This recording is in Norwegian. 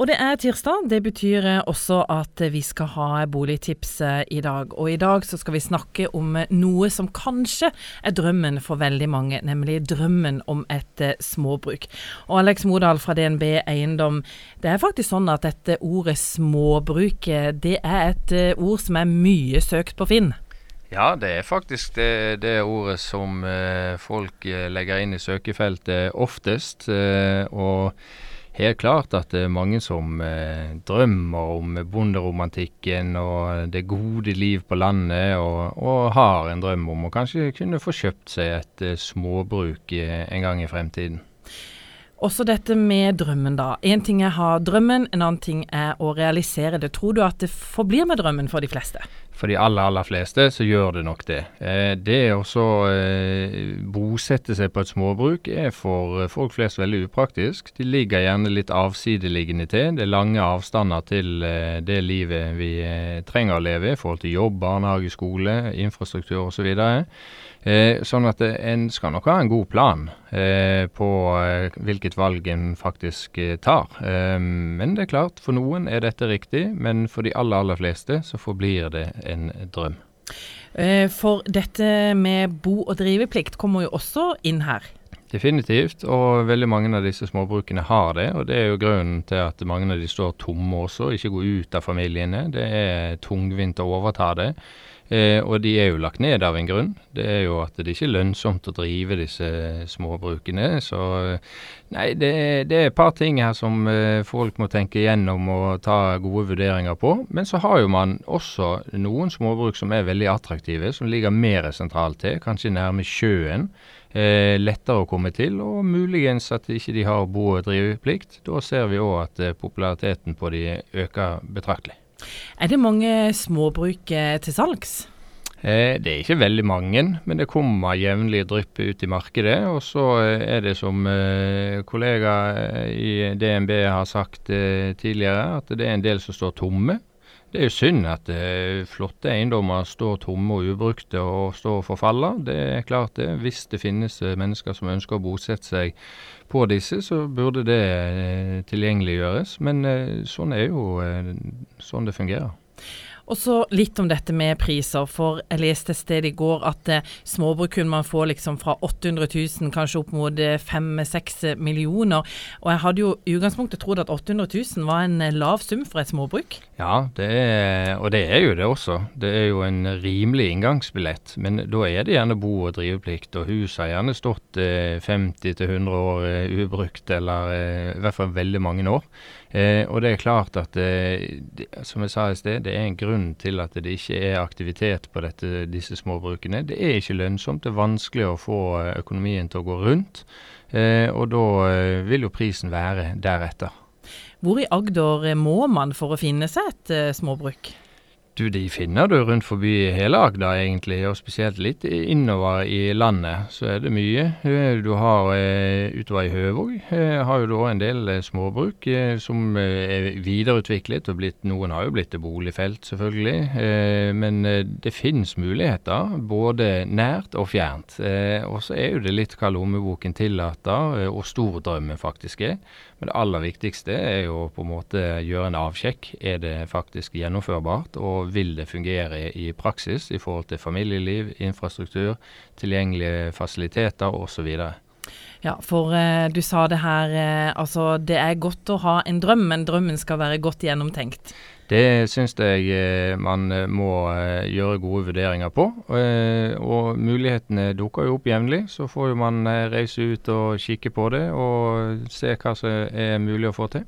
Og det er tirsdag. Det betyr eh, også at vi skal ha boligtips eh, i dag. Og i dag så skal vi snakke om eh, noe som kanskje er drømmen for veldig mange, nemlig drømmen om et småbruk. Og Alex Modal fra DNB Eiendom, det er faktisk sånn at dette ordet småbruk, det er et ord som er mye søkt på Finn? Ja, det er faktisk det, det ordet som folk legger inn i søkefeltet oftest. Og helt klart at det er mange som eh, drømmer om bonderomantikken og det gode liv på landet, og, og, har en drøm om å kanskje kunne få kjøpt seg et eh, småbruk en gang i fremtiden. Også dette med drømmen, da. Én ting er å ha drømmen, en annen ting er å realisere det. Tror du at det forblir med drømmen for de fleste? For de aller, aller fleste så gjør det nok det. Eh, det å eh, bosette seg på et småbruk er for folk flest veldig upraktisk. De ligger gjerne litt avsideliggende til. Det er lange avstander til eh, det livet vi eh, trenger å leve i forhold til jobb, barnehage, skole, infrastruktur osv. Eh, sånn at eh, en skal nok ha en god plan eh, på eh, hvilket valg en faktisk eh, tar. Eh, men det er klart, for noen er dette riktig, men for de aller, aller fleste så forblir det en drøm. For dette med bo- og driveplikt kommer jo også inn her. Definitivt, og veldig mange av disse småbrukene har det. Og det er jo grunnen til at mange av de står tomme også, ikke går ut av familiene. Det er tungvint å overta det. Eh, og de er jo lagt ned av en grunn. Det er jo at det ikke er lønnsomt å drive disse småbrukene. Så nei, det, det er et par ting her som eh, folk må tenke igjennom og ta gode vurderinger på. Men så har jo man også noen småbruk som er veldig attraktive, som ligger mer sentralt til, kanskje nærme sjøen. Eh, lettere å komme til, og muligens at ikke de har bo- og driveplikt. Da ser vi òg at eh, populariteten på de øker betraktelig. Er det mange småbruk eh, til salgs? Eh, det er ikke veldig mange, men det kommer jevnlig drypp ut i markedet. Og så eh, er det som kollega i DNB har sagt tidligere, at det er en del som står tomme. Det er jo synd at flotte eiendommer står tomme og ubrukte og står og forfaller. Det er klart det. Hvis det finnes mennesker som ønsker å bosette seg på disse, så burde det eh, tilgjengeliggjøres. Men eh, sånn er jo eh, sånn det fungerer. Og så litt om dette med priser. For jeg leste et sted i går at eh, småbruk kunne man få liksom fra 800 000 kanskje opp mot 5-6 eh, millioner. Og jeg hadde jo i utgangspunktet trodd at 800 000 var en eh, lav sum for et småbruk. Ja, det er, og det er jo det også. Det er jo en rimelig inngangsbillett. Men da er det gjerne bo- og driveplikt, og huset har gjerne stått eh, 50-100 år eh, ubrukt, eller eh, i hvert fall veldig mange år. Og det er klart at, som jeg sa i sted, det er en grunn til at det ikke er aktivitet på dette, disse småbrukene. Det er ikke lønnsomt. Det er vanskelig å få eh, økonomien til å gå rundt. Eh, og da eh, vil jo prisen være deretter. Hvor i Agder må man for å finne seg et småbruk? Du, De finner du rundt forbi hele Agder, egentlig, og spesielt litt innover i landet. Så er det mye. Eh, du har eh, utover i Høvåg eh, har jo da en del småbruk som er videreutviklet. og blitt, Noen har jo blitt til boligfelt, selvfølgelig. men det finnes muligheter, både nært og fjernt. og så er jo det litt hva lommeboken tillater, og stor drømmen faktisk er. Men det aller viktigste er jo på en måte gjøre en avsjekk. Er det faktisk gjennomførbart, og vil det fungere i praksis i forhold til familieliv, infrastruktur, tilgjengelige fasiliteter osv. Ja, for eh, du sa det her, eh, altså det er godt å ha en drøm, men drømmen skal være godt gjennomtenkt. Det syns jeg eh, man eh, må eh, gjøre gode vurderinger på. Og mulighetene dukker jo opp jevnlig. Så får jo man reise ut og kikke på det og se hva som er mulig å få til.